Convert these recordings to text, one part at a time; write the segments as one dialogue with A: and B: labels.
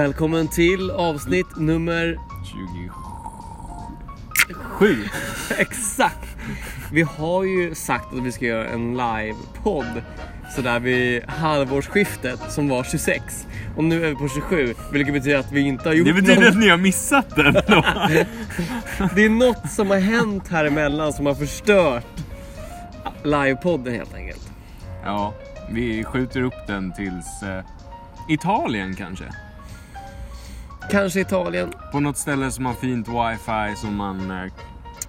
A: Välkommen till avsnitt nummer
B: 27.
A: exakt. Vi har ju sagt att vi ska göra en live-podd sådär vid halvårsskiftet som var 26. Och nu är vi på 27, vilket betyder att vi inte har gjort
B: Det betyder
A: någon...
B: att ni har missat den då.
A: Det är något som har hänt här emellan som har förstört livepodden helt enkelt.
B: Ja, vi skjuter upp den tills eh, Italien kanske.
A: Kanske Italien.
B: På något ställe som har fint wifi som man eh,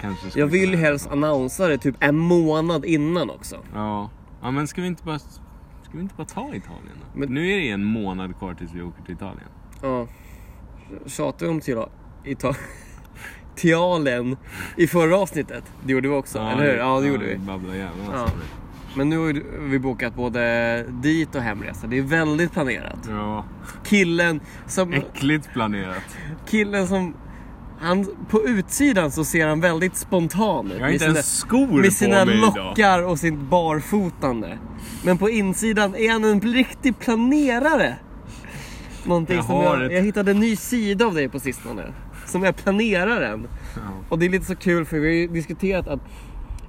B: kanske skulle
A: Jag vill
B: kunna-
A: helst annonsera det typ en månad innan också.
B: Ja. ja, men ska vi inte bara, ska vi inte bara ta Italien då?
A: Men-
B: Nu är det en månad kvar tills vi åker till Italien.
A: Ja. Tjatade vi om Tila- Ita- Tialen i förra avsnittet? Det gjorde vi också, eller hur? Ja, det gjorde vi.
B: Babblar jävlar
A: Ja.
B: alltså.
A: Men nu har vi bokat både dit och hemresa. Det är väldigt planerat.
B: Ja,
A: Killen som...
B: äckligt planerat.
A: Killen som... Han, på utsidan så ser han väldigt spontan ut.
B: Jag har
A: med
B: inte
A: sina-
B: ens skor
A: Med sina
B: på mig idag.
A: lockar och sitt barfotande. Men på insidan är han en riktig planerare. Någonting
B: Jag
A: som
B: har
A: jag,
B: ett-
A: jag hittade en ny sida av dig på sistone. Som är planeraren.
B: Ja.
A: Och det är lite så kul för vi har ju diskuterat att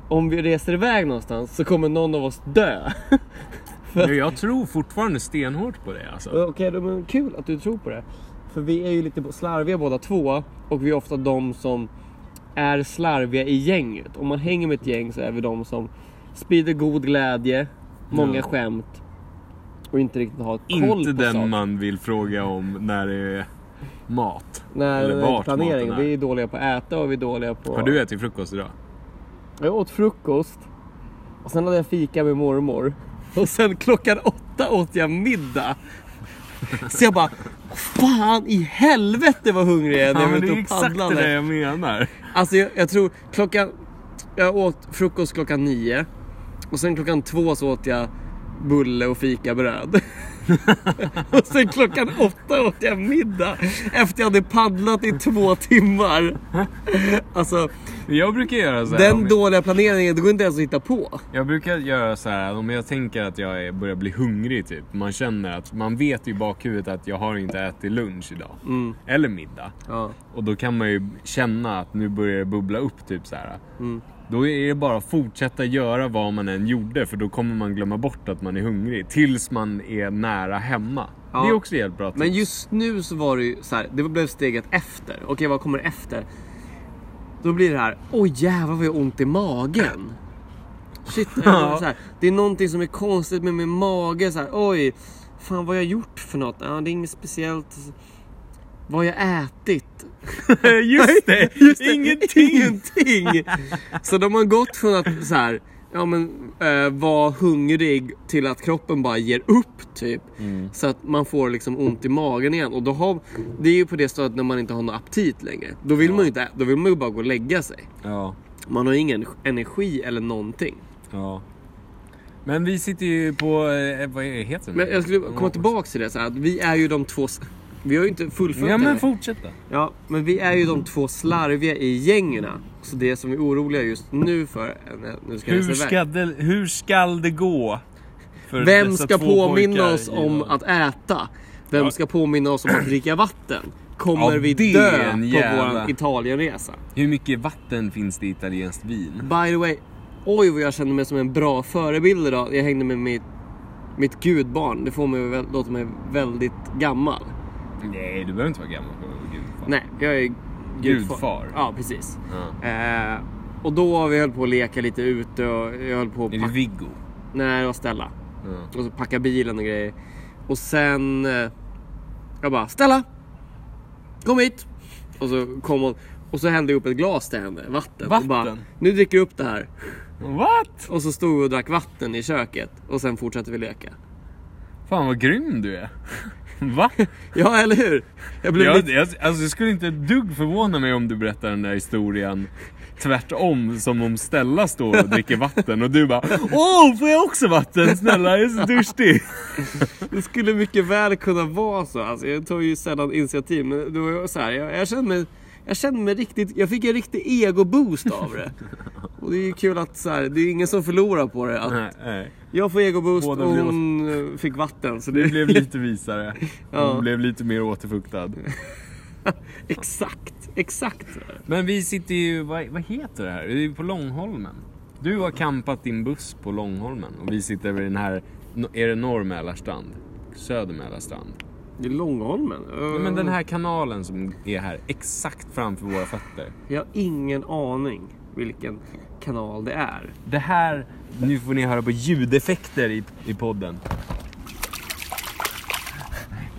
A: om vi reser iväg någonstans så kommer någon av oss dö.
B: Men Jag tror fortfarande stenhårt på det alltså.
A: Okej, då, men kul att du tror på det. För vi är ju lite slarviga båda två och vi är ofta de som är slarviga i gänget. Om man hänger med ett gäng så är vi de som sprider god glädje, många
B: Ja.
A: skämt och inte riktigt har koll
B: Inte
A: på
B: den
A: saker.
B: man vill fråga om när det är mat.
A: Nej,
B: Eller vart
A: planering.
B: maten är.
A: Vi är dåliga på att äta och vi är dåliga på...
B: Har du ätit frukost idag?
A: Jag åt frukost och sen hade jag fika med mormor. Och sen klockan åtta åt jag middag. Så jag bara, fan i helvete vad hungrig jag är när
B: Ja,
A: jag var
B: det är
A: ute och
B: exakt det
A: paddlade.
B: jag menar.
A: Alltså jag, jag tror klockan, jag åt frukost klockan nio. Och sen klockan två så åt jag bulle och fikabröd. och sen klockan åtta åt jag middag. Efter jag hade paddlat i två timmar. Alltså
B: Jag brukar göra så här.
A: den
B: om
A: dåliga planeringen, det går inte ens att hitta på.
B: Jag brukar göra så här om jag tänker att jag är, börjar bli hungrig typ. Man känner att man vet i bakhuvudet att jag har inte ätit lunch idag.
A: Mm.
B: Eller middag.
A: Ja.
B: Och då kan man ju känna att nu börjar det bubbla upp typ så här.
A: Mm.
B: Då är det bara att fortsätta göra vad man än gjorde för då kommer man glömma bort att man är hungrig tills man är nära hemma.
A: Ja.
B: Det är också helt bra tips.
A: Men just nu så var det ju så här, det blev steget efter. Okej, vad kommer efter? Då blir det här, oj jävlar vad jag har ont i magen. Shit,
B: Ja.
A: så här, det är någonting som är konstigt med min mage. Så här, oj, fan vad har jag gjort för något? Ja, det är inget speciellt. Vad har jag ätit?
B: Just det!
A: Just det,
B: Ingenting!
A: Ingenting! Så de har gått från att så här, ja men eh, vara hungrig till att kroppen bara ger upp typ.
B: Mm.
A: Så att man får liksom ont i magen igen. Och då har, det är ju på det stadiet när man inte har någon aptit längre. Då vill man ju inte, då vill man ju bara gå och lägga sig.
B: Ja,
A: Man har ingen energi eller någonting.
B: ja. Men vi sitter ju på, eh, vad heter det?
A: Men jag skulle komma tillbaks till det så här, att vi är ju de två, vi har ju inte fullföljt
B: Ja
A: det
B: men fortsätt då.
A: Ja, men vi är ju de två slarviga i gängerna. Så det som vi är oroliga just nu för, nu ska
B: Hur ska, det, hur ska det gå?
A: Vem ska påminna oss om att äta? Vem
B: Ja.
A: ska påminna oss om att dricka vatten? Kommer
B: Ja,
A: vi dö på
B: jävla-
A: vår Italienresa?
B: Hur mycket vatten finns det i italienskt vin?
A: By the way, oj vad jag känner mig som en bra förebild idag. Jag hängde med mitt, mitt gudbarn. Det får mig låter mig väldigt gammal.
B: Nej, du behöver inte vara gammal för att vara gudfar.
A: Nej, jag är
B: Gudfar.
A: Ja, precis.
B: Ja.
A: Eh, och då vi höll på att leka lite ute och jag höll på att
B: Är det. Viggo?
A: Nej, det var Stella.
B: Ja.
A: Och så packa bilen och grejer. Och sen... eh, Jag bara, Stella! Kom hit! Och så kom hon. Och så hällde jag upp ett glas till henne, vatten.
B: Vatten?
A: Bara, nu dricker du upp det här.
B: What?
A: Och så stod vi och drack vatten i köket. Och sen fortsatte vi leka.
B: Fan vad grym du är. Va?
A: Ja, eller hur? Jag blev
B: Jag,
A: lite...
B: jag, alltså, det skulle inte dugg förvåna mig om du berättar den där historien tvärtom, som om Stella står och dricker vatten och du bara Åh, får jag också vatten? Snälla, jag är så törstig.
A: Det skulle mycket väl kunna vara så. Alltså, jag tar ju sällan initiativ. Men det var ju så här, jag, jag kände mig... Jag kände mig riktigt... Jag fick en riktig ego-boost av det. Och det är ju kul att så här, det är ingen som förlorar på det. Att
B: Nej, nej.
A: jag får egoboost och hon eh, fick vatten. Så
B: Du
A: det
B: blev lite visare.
A: Ja.
B: Du blev lite mer återfuktad.
A: exakt, exakt.
B: Men vi sitter ju, vad, vad heter det här? Vi är på Långholmen. Du har campat din buss på Långholmen och vi sitter vid den här, är det norr Mälarstrand? Söder Mälarstrand?
A: Det är Långholmen.
B: Ja, men den här kanalen som är här, exakt framför våra fötter.
A: Jag har ingen aning vilken kanal det är.
B: Det här, nu får ni höra på ljudeffekter i, i podden.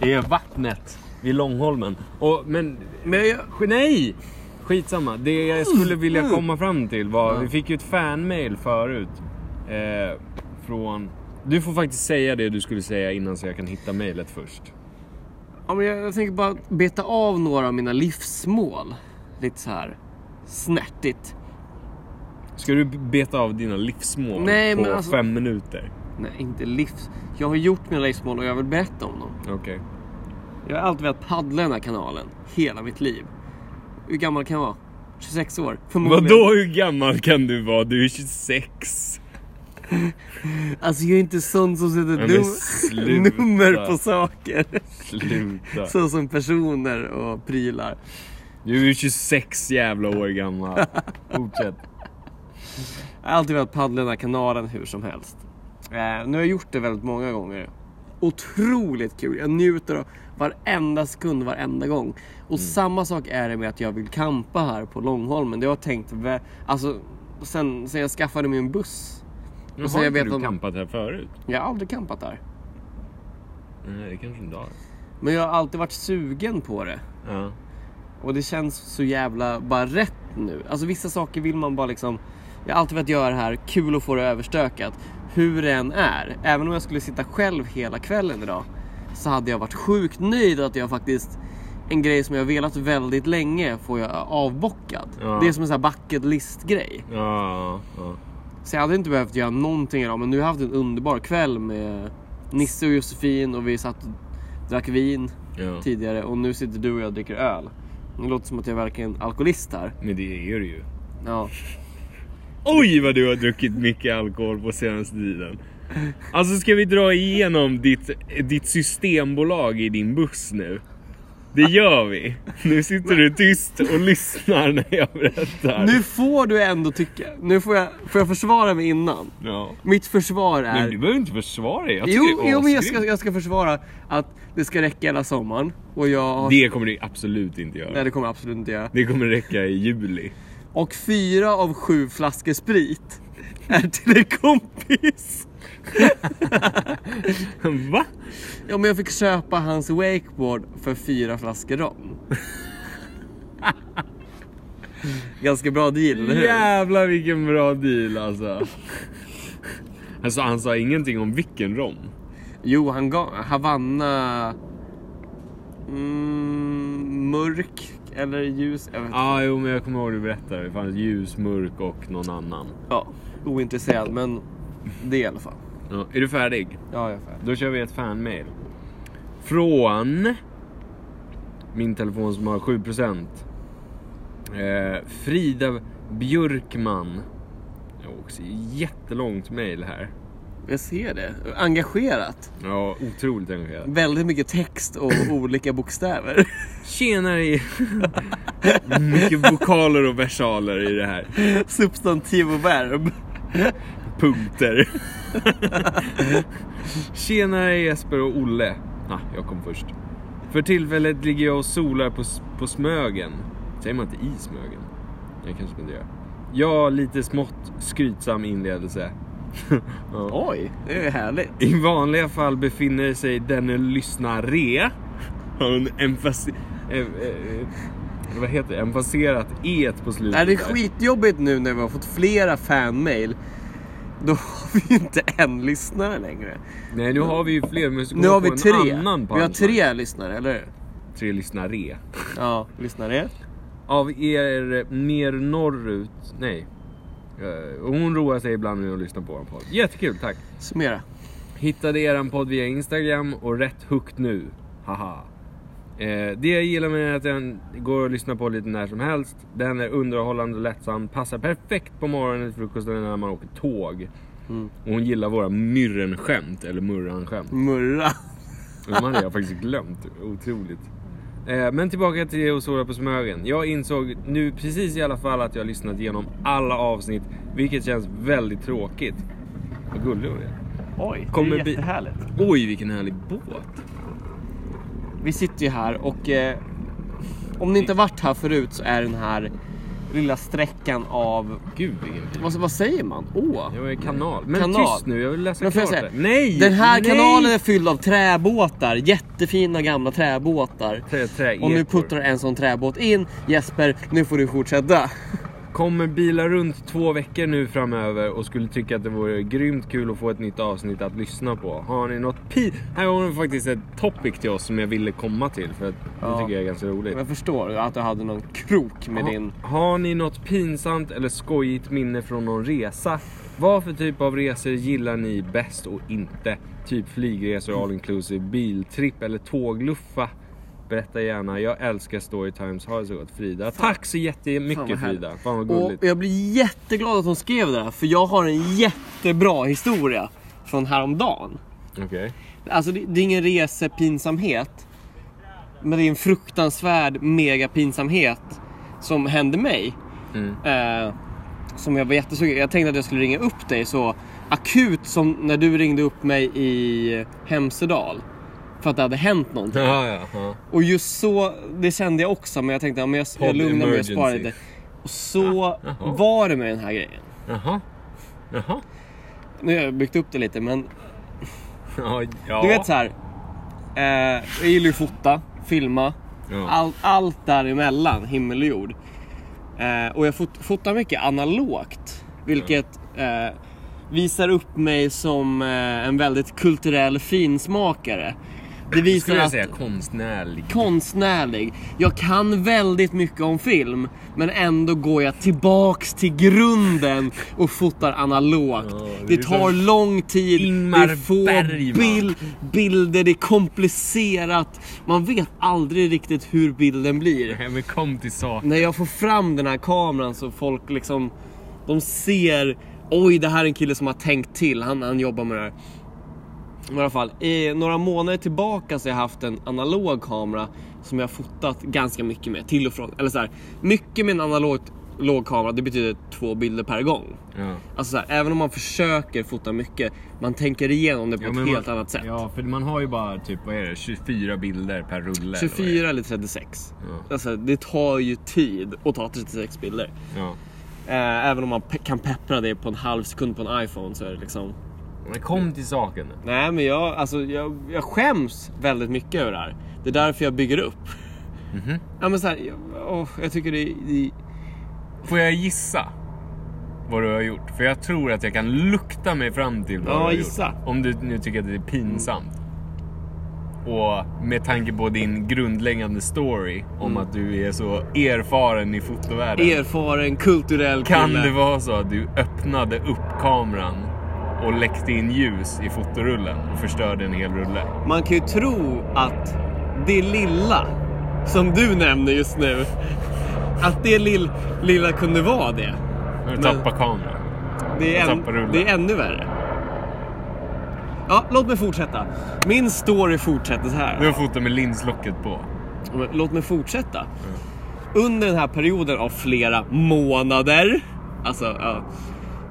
B: Det är vattnet vid Långholmen. Och, men,
A: Men jag,
B: nej! Skitsamma. Det jag skulle vilja komma fram till var, vi fick ju ett fanmail förut. Eh, från... Du får faktiskt säga det du skulle säga innan så jag kan hitta mailet först.
A: Ja, men jag, jag tänker bara beta av några av mina livsmål. Lite så här snärtigt.
B: Ska du beta av dina livsmål
A: Nej,
B: på
A: alltså-
B: fem minuter?
A: Nej, inte livs... Jag har gjort mina livsmål och jag vill berätta om dem.
B: Okej.
A: Jag har alltid velat paddla den här kanalen. Hela mitt liv. Hur gammal kan jag vara? 26 år? Förmodligen.
B: Vadå hur gammal kan du vara? Du är 26.
A: Alltså jag är inte sån som sätter num- nummer på saker.
B: Sluta.
A: Så som personer och prylar.
B: Du är 26 jävla år gammal. Fortsätt.
A: Jag har alltid velat paddla den här kanalen hur som helst. Eh, nu har jag gjort det väldigt många gånger. Otroligt kul. Jag njuter av varenda sekund, varenda gång. Och samma sak är det med att jag vill campa här på Långholmen. Det har jag tänkt, alltså sen, sen jag skaffade min buss.
B: Men har inte du
A: om-
B: campat här förut?
A: Jag har aldrig campat där.
B: Nej, det kanske inte har.
A: Men jag har alltid varit sugen på det.
B: Ja.
A: Och det känns så jävla bara rätt nu. Alltså vissa saker vill man bara liksom... Jag har alltid velat göra det här, kul att få det överstökat. Hur det än är. Även om jag skulle sitta själv hela kvällen idag. Så hade jag varit sjukt nöjd att jag faktiskt... En grej som jag velat väldigt länge får jag avbockad.
B: Ja.
A: Det är som en sån här bucket list grej.
B: Ja, ja.
A: Så jag hade inte behövt göra någonting idag. Men nu har jag haft en underbar kväll med Nisse och Josefin och vi satt och drack vin
B: ja.
A: tidigare. Och nu sitter du och jag dricker öl. Det låter som att jag verkar en alkoholist här.
B: Men det är det ju.
A: Ja.
B: Oj vad du har druckit mycket alkohol på senaste tiden. Alltså ska vi dra igenom ditt, ditt systembolag i din buss nu? Det gör vi. Nu sitter du tyst och lyssnar när jag berättar.
A: Nu får du ändå tycka. Nu får jag, får jag försvara mig innan.
B: Ja.
A: Mitt försvar är...
B: Men du behöver inte försvara det. Jag
A: jo,
B: det är
A: jo, men jag ska, jag ska försvara att det ska räcka hela sommaren. Och jag har...
B: Det kommer det absolut inte
A: Nej,
B: göra.
A: det kommer absolut inte göra.
B: Det kommer räcka i juli.
A: Och fyra av sju flaskor sprit är till en kompis.
B: Va?
A: Ja, men jag fick köpa hans wakeboard för fyra flaskor rom. Ganska bra deal, eller hur?
B: Jävlar vilken bra deal alltså. Alltså han sa ingenting om vilken rom.
A: Jo, han gav Havanna... Mm, mörk eller ljus? Jag vet inte.
B: Ah, jo men jag kommer ihåg du berättade. Det fanns ljus, mörk och någon annan.
A: Ja, ointresserad, men det i alla fall.
B: Ja, är du färdig?
A: Ja, jag är färdig.
B: Då kör vi ett fanmail. Från min telefon som har 7%. Eh, Frida Björkman. Också jättelångt mail här.
A: Jag ser det. Engagerat.
B: Ja, otroligt engagerad.
A: Väldigt mycket text och olika bokstäver.
B: Tjenare! Mycket vokaler och versaler i det här.
A: Substantiv och verb.
B: Punkter. Tjenare Jesper och Olle. Ah, jag kom först. För tillfället ligger jag och solar på, på Smögen. Säger man inte i Smögen? Jag kanske inte gör. Ja, lite smått skrytsam inledelse. ja.
A: Oj, det är härligt.
B: I vanliga fall befinner sig denne lyssnare har en emfasi... Eh, eh, vad heter det? Emfaserat e på slutet.
A: Nej, det är skitjobbigt nu när vi har fått flera fanmail. Då har vi inte en lyssnare längre.
B: Nej, nu har vi ju fler, men ska
A: Nu har vi
B: på en
A: tre.
B: annan
A: Vi har tre lyssnare, eller hur?
B: Tre lyssnare.
A: Ja, lyssnare.
B: Av er mer norrut, nej. Eh, hon roar sig ibland med att lyssna på vår podd. Jättekul, tack.
A: Summera.
B: Hittade eran podd via Instagram och rätt hooked nu. Haha. Eh, det jag gillar med är att den går att lyssna på lite när som helst. Den är underhållande och lättsam. Passar perfekt på morgonen till frukosten när man åker tåg.
A: Mm.
B: Och hon gillar våra myrrenskämt, eller murranskämt.
A: Murra.
B: De hade jag faktiskt glömt. Otroligt. Eh, men tillbaka till Och såra på Smögen. Jag insåg nu precis i alla fall att jag har lyssnat igenom alla avsnitt. Vilket känns väldigt tråkigt. Vad gullig hon är.
A: Oj, det är jättehärligt.
B: Oj, vilken härlig båt.
A: Vi sitter ju här och eh, om ni inte varit här förut så är den här lilla sträckan av,
B: Gud
A: vad, vad säger man? Åh!
B: Jag är kanal. Men
A: Kanal.
B: tyst nu, jag vill läsa
A: Men
B: klart
A: säga,
B: det. Nej!
A: Den här
B: nej!
A: kanalen är fylld av träbåtar, jättefina gamla träbåtar.
B: Trä, trä,
A: Och nu puttrar en sån träbåt in. Jesper, nu får du fortsätta.
B: Kommer bila runt två veckor nu framöver och skulle tycka att det vore grymt kul att få ett nytt avsnitt att lyssna på. Har ni något pi... Här har ni faktiskt ett topic till oss som jag ville komma till för att
A: Ja.
B: det tycker jag är ganska roligt.
A: Jag förstår att du hade någon krok med
B: Ha-
A: din...
B: Har ni något pinsamt eller skojigt minne från någon resa? Vad för typ av resor gillar ni bäst och inte? Typ flygresor, all inclusive, biltripp eller tågluffa? Berätta gärna, jag älskar storytimes. Ha det så gott Frida. Tack så
A: Fan,
B: jättemycket
A: härligt.
B: Frida. Fan vad
A: Och
B: gulligt.
A: jag blir jätteglad att hon skrev det här, för jag har en jättebra historia från häromdagen.
B: Okej.
A: Alltså det, det är ingen resepinsamhet. Men det är en fruktansvärd megapinsamhet som hände mig.
B: Mm.
A: Eh, som jag var jättesugen Jag tänkte att jag skulle ringa upp dig så akut som när du ringde upp mig i Hemsedal. För att det hade hänt någonting.
B: Ja, ja, ja.
A: Och just så, det kände jag också men jag tänkte ja, men jag, jag lugnar mig och sparar lite. Och så var det med den här grejen.
B: Jaha. Jaha.
A: Nu har jag byggt upp det lite men du vet så här. Eh, jag gillar ju att fota, filma.
B: Ja.
A: All, allt däremellan, himmel och jord. Eh, och jag fot, fotar mycket analogt. Vilket eh, visar upp mig som eh, en väldigt kulturell finsmakare. Det visar
B: Skulle jag
A: att
B: säga konstnärlig.
A: konstnärlig. Jag kan väldigt mycket om film, men ändå går jag tillbaks till grunden och fotar analogt.
B: Ja, det
A: det tar lång tid,
B: Ingmar
A: det är få bil, bilder, det är komplicerat. Man vet aldrig riktigt hur bilden blir.
B: Nej, men kom till sak.
A: När jag får fram den här kameran så folk liksom, de ser, oj det här är en kille som har tänkt till, han, han jobbar med det här. I alla fall, i några månader tillbaka så har jag haft en analog kamera som jag har fotat ganska mycket med, till och från. Eller så här, mycket med en analog låg kamera, det betyder två bilder per gång.
B: Ja.
A: Alltså så här, även om man försöker fota mycket, man tänker igenom det på
B: Ja,
A: ett helt
B: man,
A: annat sätt.
B: Ja, för man har ju bara typ, vad är det, 24 bilder per rulle. eller vad är
A: 24
B: det?
A: eller 36.
B: Ja.
A: Alltså, det tar ju tid att ta 36 bilder.
B: Ja.
A: Eh, även om man pe- kan peppra det på en halv sekund på en iPhone så är det liksom...
B: Men kom till saken.
A: Nej men jag, alltså, jag, jag skäms väldigt mycket över det här. Det är därför jag bygger upp.
B: Mhm.
A: Ja men så här, jag, åh, jag tycker det, det...
B: Får jag gissa vad du har gjort? För jag tror att jag kan lukta mig fram till vad
A: Ja,
B: du har
A: gissa.
B: gjort. Om du nu tycker att det är pinsamt. Och med tanke på din grundläggande story om
A: Mm.
B: att du är så erfaren i fotovärlden.
A: Erfaren, kulturell
B: Kan
A: kille.
B: det vara så att du öppnade upp kameran och läckte in ljus i fotorullen och förstörde en hel rulle?
A: Man kan ju tro att det lilla som du nämner just nu, att det lill, lilla kunde vara det. Men-
B: tappar kameran.
A: Det är,
B: rullen.
A: det är ännu värre. Ja, låt mig fortsätta. Min story fortsätter så här.
B: Du har fotat med linslocket på.
A: Låt mig fortsätta. Under den här perioden av flera månader, alltså ja,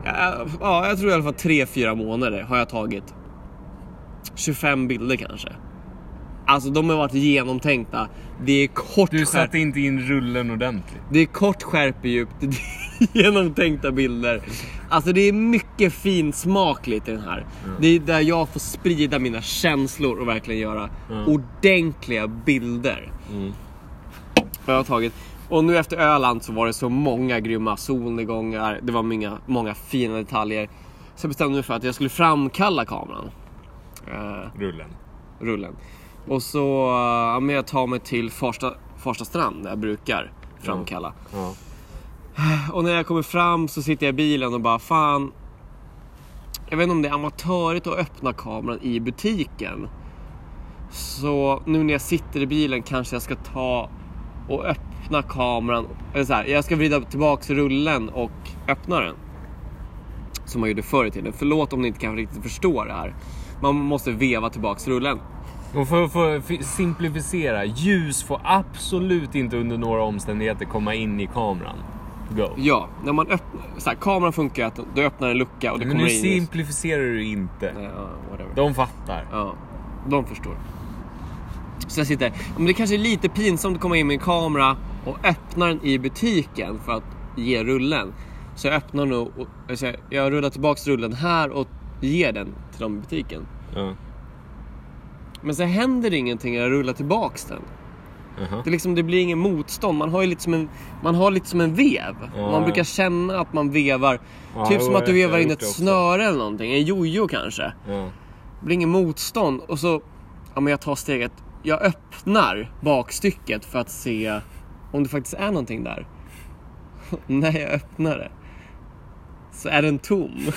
A: ja, ja, jag tror i alla fall 3-4 månader har jag tagit 25 bilder kanske. Alltså de har varit genomtänkta. Det är kort
B: Du satte inte in rullen ordentligt.
A: det är kort skärpedjup, det är genomtänkta bilder. Alltså det är mycket finsmakligt i den här. Det är där jag får sprida mina känslor och verkligen göra
B: Mm.
A: ordentliga bilder. Jag har tagit. Och nu efter Öland så var det så många grymma solnedgångar, det var många, många fina detaljer. Så jag bestämde mig för att jag skulle framkalla kameran. Eh,
B: Rullen.
A: rullen. Och så, eh, ja, men jag tar mig till Farsta, Farsta strand där jag brukar framkalla.
B: Ja.
A: Och när jag kommer fram så sitter jag i bilen och bara fan. Jag vet inte om det är amatörigt att öppna kameran i butiken. Så nu när jag sitter i bilen kanske jag ska ta och öppna kameran. Eller så här, jag ska vrida tillbaks rullen och öppna den. Som man gjorde förr i tiden. Förlåt om ni inte kan riktigt förstå det här. Man måste veva tillbaks rullen.
B: Och för att för, simplificera, ljus får absolut inte under några omständigheter komma in i kameran. Go.
A: Ja, när man öppnar... Så här, kameran funkar att du öppnar en lucka och det
B: Men
A: kommer
B: nu
A: in... ljus.
B: simplifierar du inte.
A: Ja.
B: De fattar.
A: Ja, de förstår. Så jag sitter, men det kanske är lite pinsamt att komma in med en kamera och öppna den i butiken för att ge rullen. Så jag öppnar nu och jag, säger, jag rullar tillbaks rullen här och ger den till dem i butiken.
B: Ja.
A: Men så händer det ingenting när jag rullar tillbaks den.
B: Jaha.
A: Det, är liksom, det blir ingen motstånd. Man har ju lite som en, man har lite som en vev.
B: Ja,
A: man
B: ja.
A: brukar känna att man vevar.
B: Ja,
A: typ som att du vevar in ett
B: det
A: snöre eller någonting. En jojo kanske. Det blir ingen motstånd och så, ja men jag tar steget, jag öppnar bakstycket för att se om det faktiskt är någonting där. När jag öppnar det så är den tom.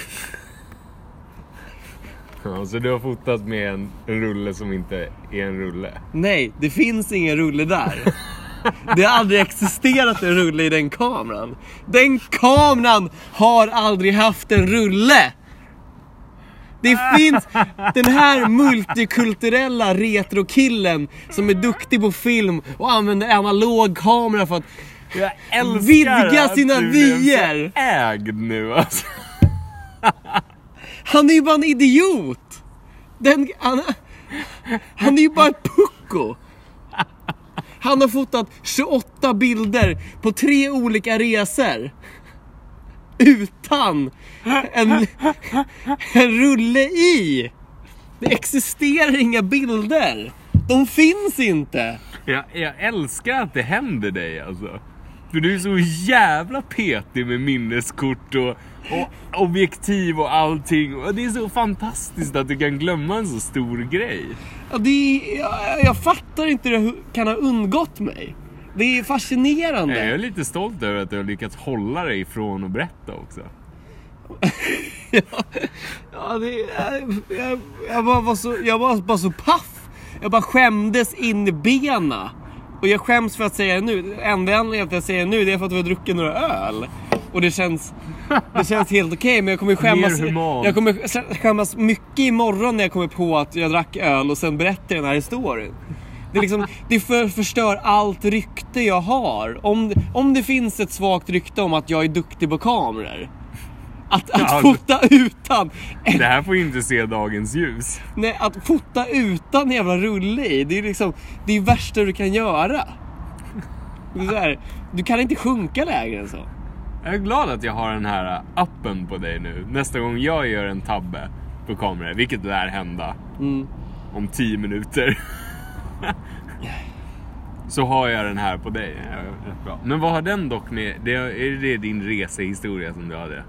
B: Ja, så du har fotat med en, en rulle som inte är en rulle?
A: Nej, det finns ingen rulle där. Det har aldrig existerat en rulle i den kameran. Den kameran har aldrig haft en rulle. Det finns den här multikulturella retrokillen som är duktig på film och använder analog kamera för att
B: Jag älskar
A: Vidga sina vyer.
B: ägd nu alltså.
A: Han är ju bara en idiot! Den, han, han är ju bara ett pucko! Han har fotat 28 bilder på tre olika resor. Utan en, en rulle i. Det existerar inga bilder. De finns inte.
B: Jag, jag älskar att det händer dig alltså. För du är så jävla petig med minneskort och, och objektiv och allting. Och det är så fantastiskt att du kan glömma en så stor grej.
A: Ja, det är, jag, jag fattar inte hur det kan ha undgått mig. Det är fascinerande.
B: Jag är lite stolt över att du har lyckats hålla dig ifrån att berätta också.
A: Ja, det, jag, jag, jag, bara var så, jag var bara så paff. Jag bara skämdes in i bena. Och jag skäms för att säga det nu. Enda anledningen till att jag säger det nu det är för att vi har druckit några öl. Och det känns, det känns helt okej men jag kommer skämmas, jag kommer skämmas mycket imorgon när jag kommer på att jag drack öl och sen berättar den här historien. Det, liksom, det för, förstör allt rykte jag har. Om, om det finns ett svagt rykte om att jag är duktig på kameror. Att, att
B: Ja,
A: fota utan
B: Det här får ju inte se dagens ljus.
A: Nej, att fota utan jävla rulle i, det är liksom det är värsta du kan göra. Här, du kan inte sjunka lägre än så.
B: Jag är glad att jag har den här appen på dig nu. Nästa gång jag gör en tabbe på kameror, vilket lär hända
A: Mm.
B: om 10 minuter. Så har jag den här på dig. Bra. Men vad har den dock med? Det, är det din resehistoria som du hade?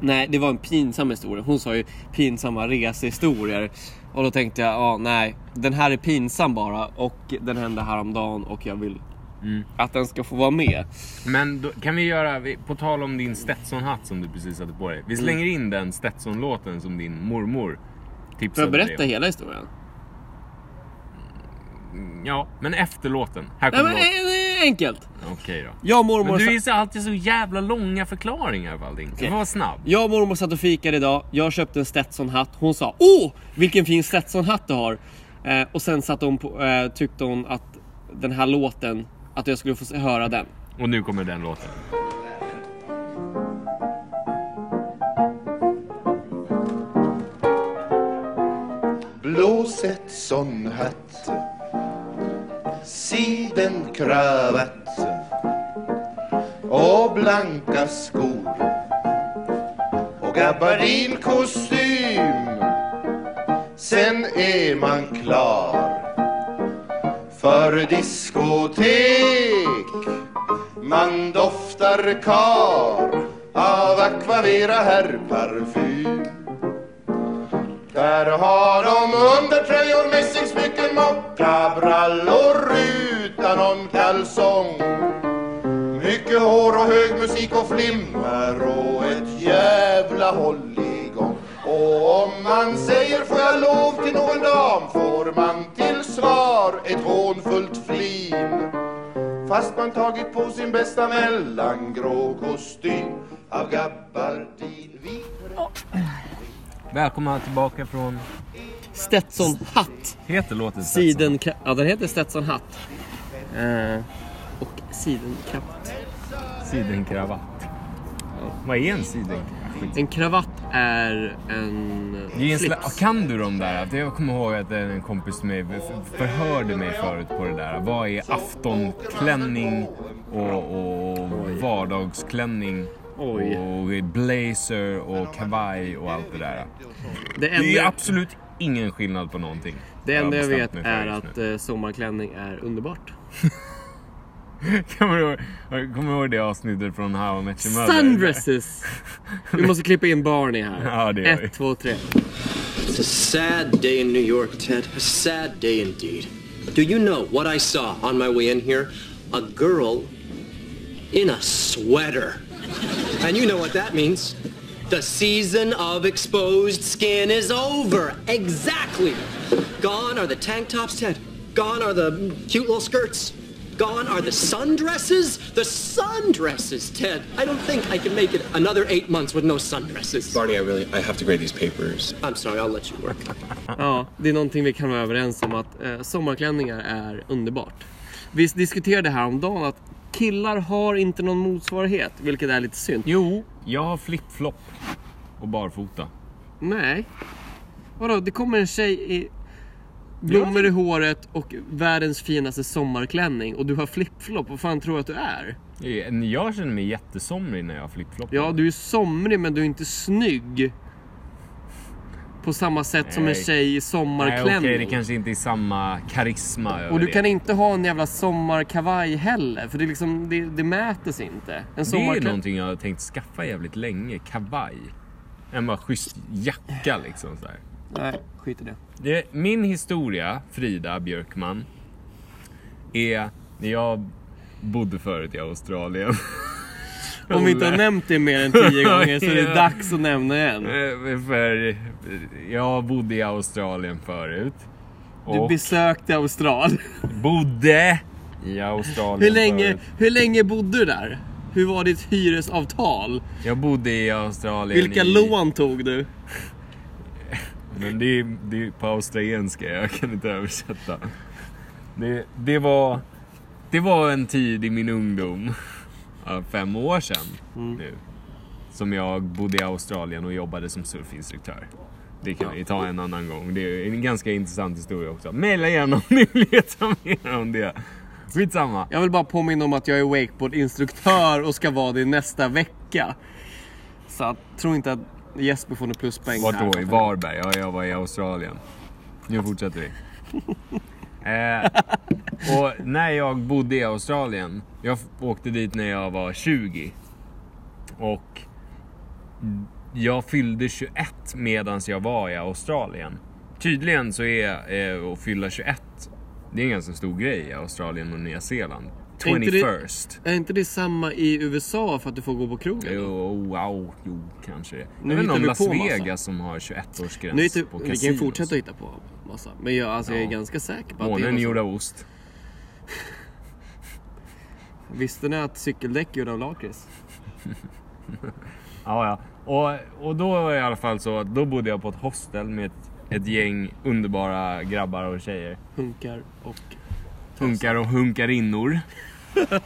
A: Nej, det var en pinsam historia. Hon sa ju pinsamma resehistorier. Och då tänkte jag, ja nej, den här är pinsam bara och den hände häromdagen och jag vill
B: Mm.
A: att den ska få vara med.
B: Men då, kan vi göra, på tal om din Stetson-hatt som du precis hade på dig. Vi slänger in den Stetson-låten som din mormor
A: Får
B: tipsade
A: jag berätta
B: dig om.
A: hela historien?
B: Ja, men efter låten. Här
A: Nej
B: kommer
A: men
B: låten.
A: eh, eh, enkelt.
B: Okej då.
A: Jag och mormor
B: Men du är så alltid så jävla långa förklaringar allting. Du vara snabb.
A: Jag och mormor satt och fikade idag. Jag köpte en Stetson-hatt. Hon sa Åh! Vilken fin Stetson-hatt du har. Eh, och sen satt hon på, eh, tyckte hon att den här låten, att jag skulle få höra den.
B: Och nu kommer den låten.
C: Blå Stetson-hatt Sidenkravatt Och blanka skor Och gabardinkostym Sen är man klar För diskotek. Man doftar kar Av Aquavera herrparfym där har de undertröjor, mässingsmycken, mockabrallor kalsong. Mycket hår och hög musik och flimmer och ett jävla hålligång. Och om man säger får jag lov till någon dam får man till svar ett hånfullt flin. Fast man tagit på sin bästa mellangrå kostym av gabardin
B: Välkomna tillbaka från...
A: Stetson-hatt.
B: Heter låten
A: Siden... Ja, den heter Stetson-hatt. Eh, och sidenkravatt.
B: Sidenkravatt. Vad är en sidenkravatt?
A: En kravatt är en
B: Det
A: slips.
B: kan du de där? Jag kommer ihåg att en kompis till mig för- förhörde mig förut på det där. Vad är aftonklänning och, och vardagsklänning?
A: Oj.
B: Och blazer och kavaj och allt det där.
A: Det
B: Det är
A: enda,
B: absolut ingen skillnad på någonting.
A: det enda jag
B: bestämt
A: vet är att eh, sommarklänning är underbart.
B: Kommer du ihåg, kommer du ihåg det avsnittet från How I Met Your Mother?
A: Sundresses! Vi måste klippa in Barney här.
B: Ja, det gör vi.
A: Ett, två, tre.
D: It's a sad day in New York, Ted. A sad day indeed. Do you know what I saw on my way in here? A girl in a sweater. And you know what that means. The season of exposed skin is over. Exactly. Gone are the tank tops, Ted. Gone are the cute little skirts. Gone are the sundresses. The sundresses, Ted. I don't think I can make it another eight months with no sundresses.
E: Barney, I really I have to grade these papers.
D: I'm sorry, I'll let you work.
A: Ja, det är någonting vi kan vara överens om att eh, sommarklänningar är underbart. Vi diskuterade häromdagen att killar har inte någon motsvarighet, vilket är lite synd.
B: Jo, jag har flip-flop och barfota.
A: Nej. Vadå, det kommer en tjej i blommor i håret och världens finaste sommarklänning och du har flipflop. Vad fan tror du att du är?
B: Jag känner mig jättesomrig när jag har flip-flop.
A: Ja, du är somrig men du är inte snygg. På samma sätt som en
B: Nej.
A: tjej i
B: Nej,
A: sommarklänning.
B: okej, det kanske inte är samma karisma över
A: Och du
B: det.
A: kan inte ha en jävla sommarkavaj heller, för det, är liksom, det, det mäter sig inte. En
B: Det är någonting jag har tänkt skaffa jävligt länge. Kavaj. En bara schysst jacka liksom så här.
A: Nej, skit i det.
B: Det, min historia, Frida Björkman, är när jag bodde förut i Australien.
A: Om vi inte har nämnt det mer än tio gånger så är det dags att nämna igen.
B: Eh, För jag bodde i Australien förut.
A: Du besökte Australien.
B: bodde i Australien
A: Hur länge,
B: förut.
A: hur länge bodde du där? Hur var ditt hyresavtal?
B: Jag bodde i Australien
A: Vilka
B: i...
A: lån tog du?
B: Men det är, det är på australienska, jag kan inte översätta. Det, det, var, det var en tid i min ungdom, fem år sedan nu, som jag bodde i Australien och jobbade som surfinstruktör. Det kan vi ta en annan gång. Det är en ganska intressant historia också. Maila gärna om ni vill veta mer om det. Skitsamma.
A: Jag vill bara påminna om att jag är wakeboardinstruktör och ska vara det nästa vecka. Så tro inte att Jesper får några pluspoäng
B: Vart då? I Varberg? Ja, jag var i Australien. Nu fortsätter vi. Eh, och när jag bodde i Australien, jag åkte dit när jag var 20. Och jag fyllde 21 medan jag var i Australien. Tydligen så är eh, att fylla 21, det är en ganska stor grej i Australien och Nya Zeeland.
A: Är inte det-
B: 21st.
A: Är inte det samma i USA för att du får gå på krogen?
B: Jo, wow, jo, kanske det.
A: Nu
B: Jag vet inte
A: hittar
B: om Las
A: på massa.
B: Vegas som har 21-årsgräns
A: Nu är det,
B: på
A: vi kan ju fortsätta hitta på massa. Men jag, alltså, jag är
B: Ja.
A: ganska säker på att det är
B: Månen gjord av ost.
A: Visste ni att cykeldäck är gjorda av lakrits?
B: Ja, ja. Och, och då var det i alla fall så att då bodde jag på ett hostel med ett, ett gäng underbara grabbar och tjejer.
A: Hunkar och...
B: Hunkar och hunkarinnor.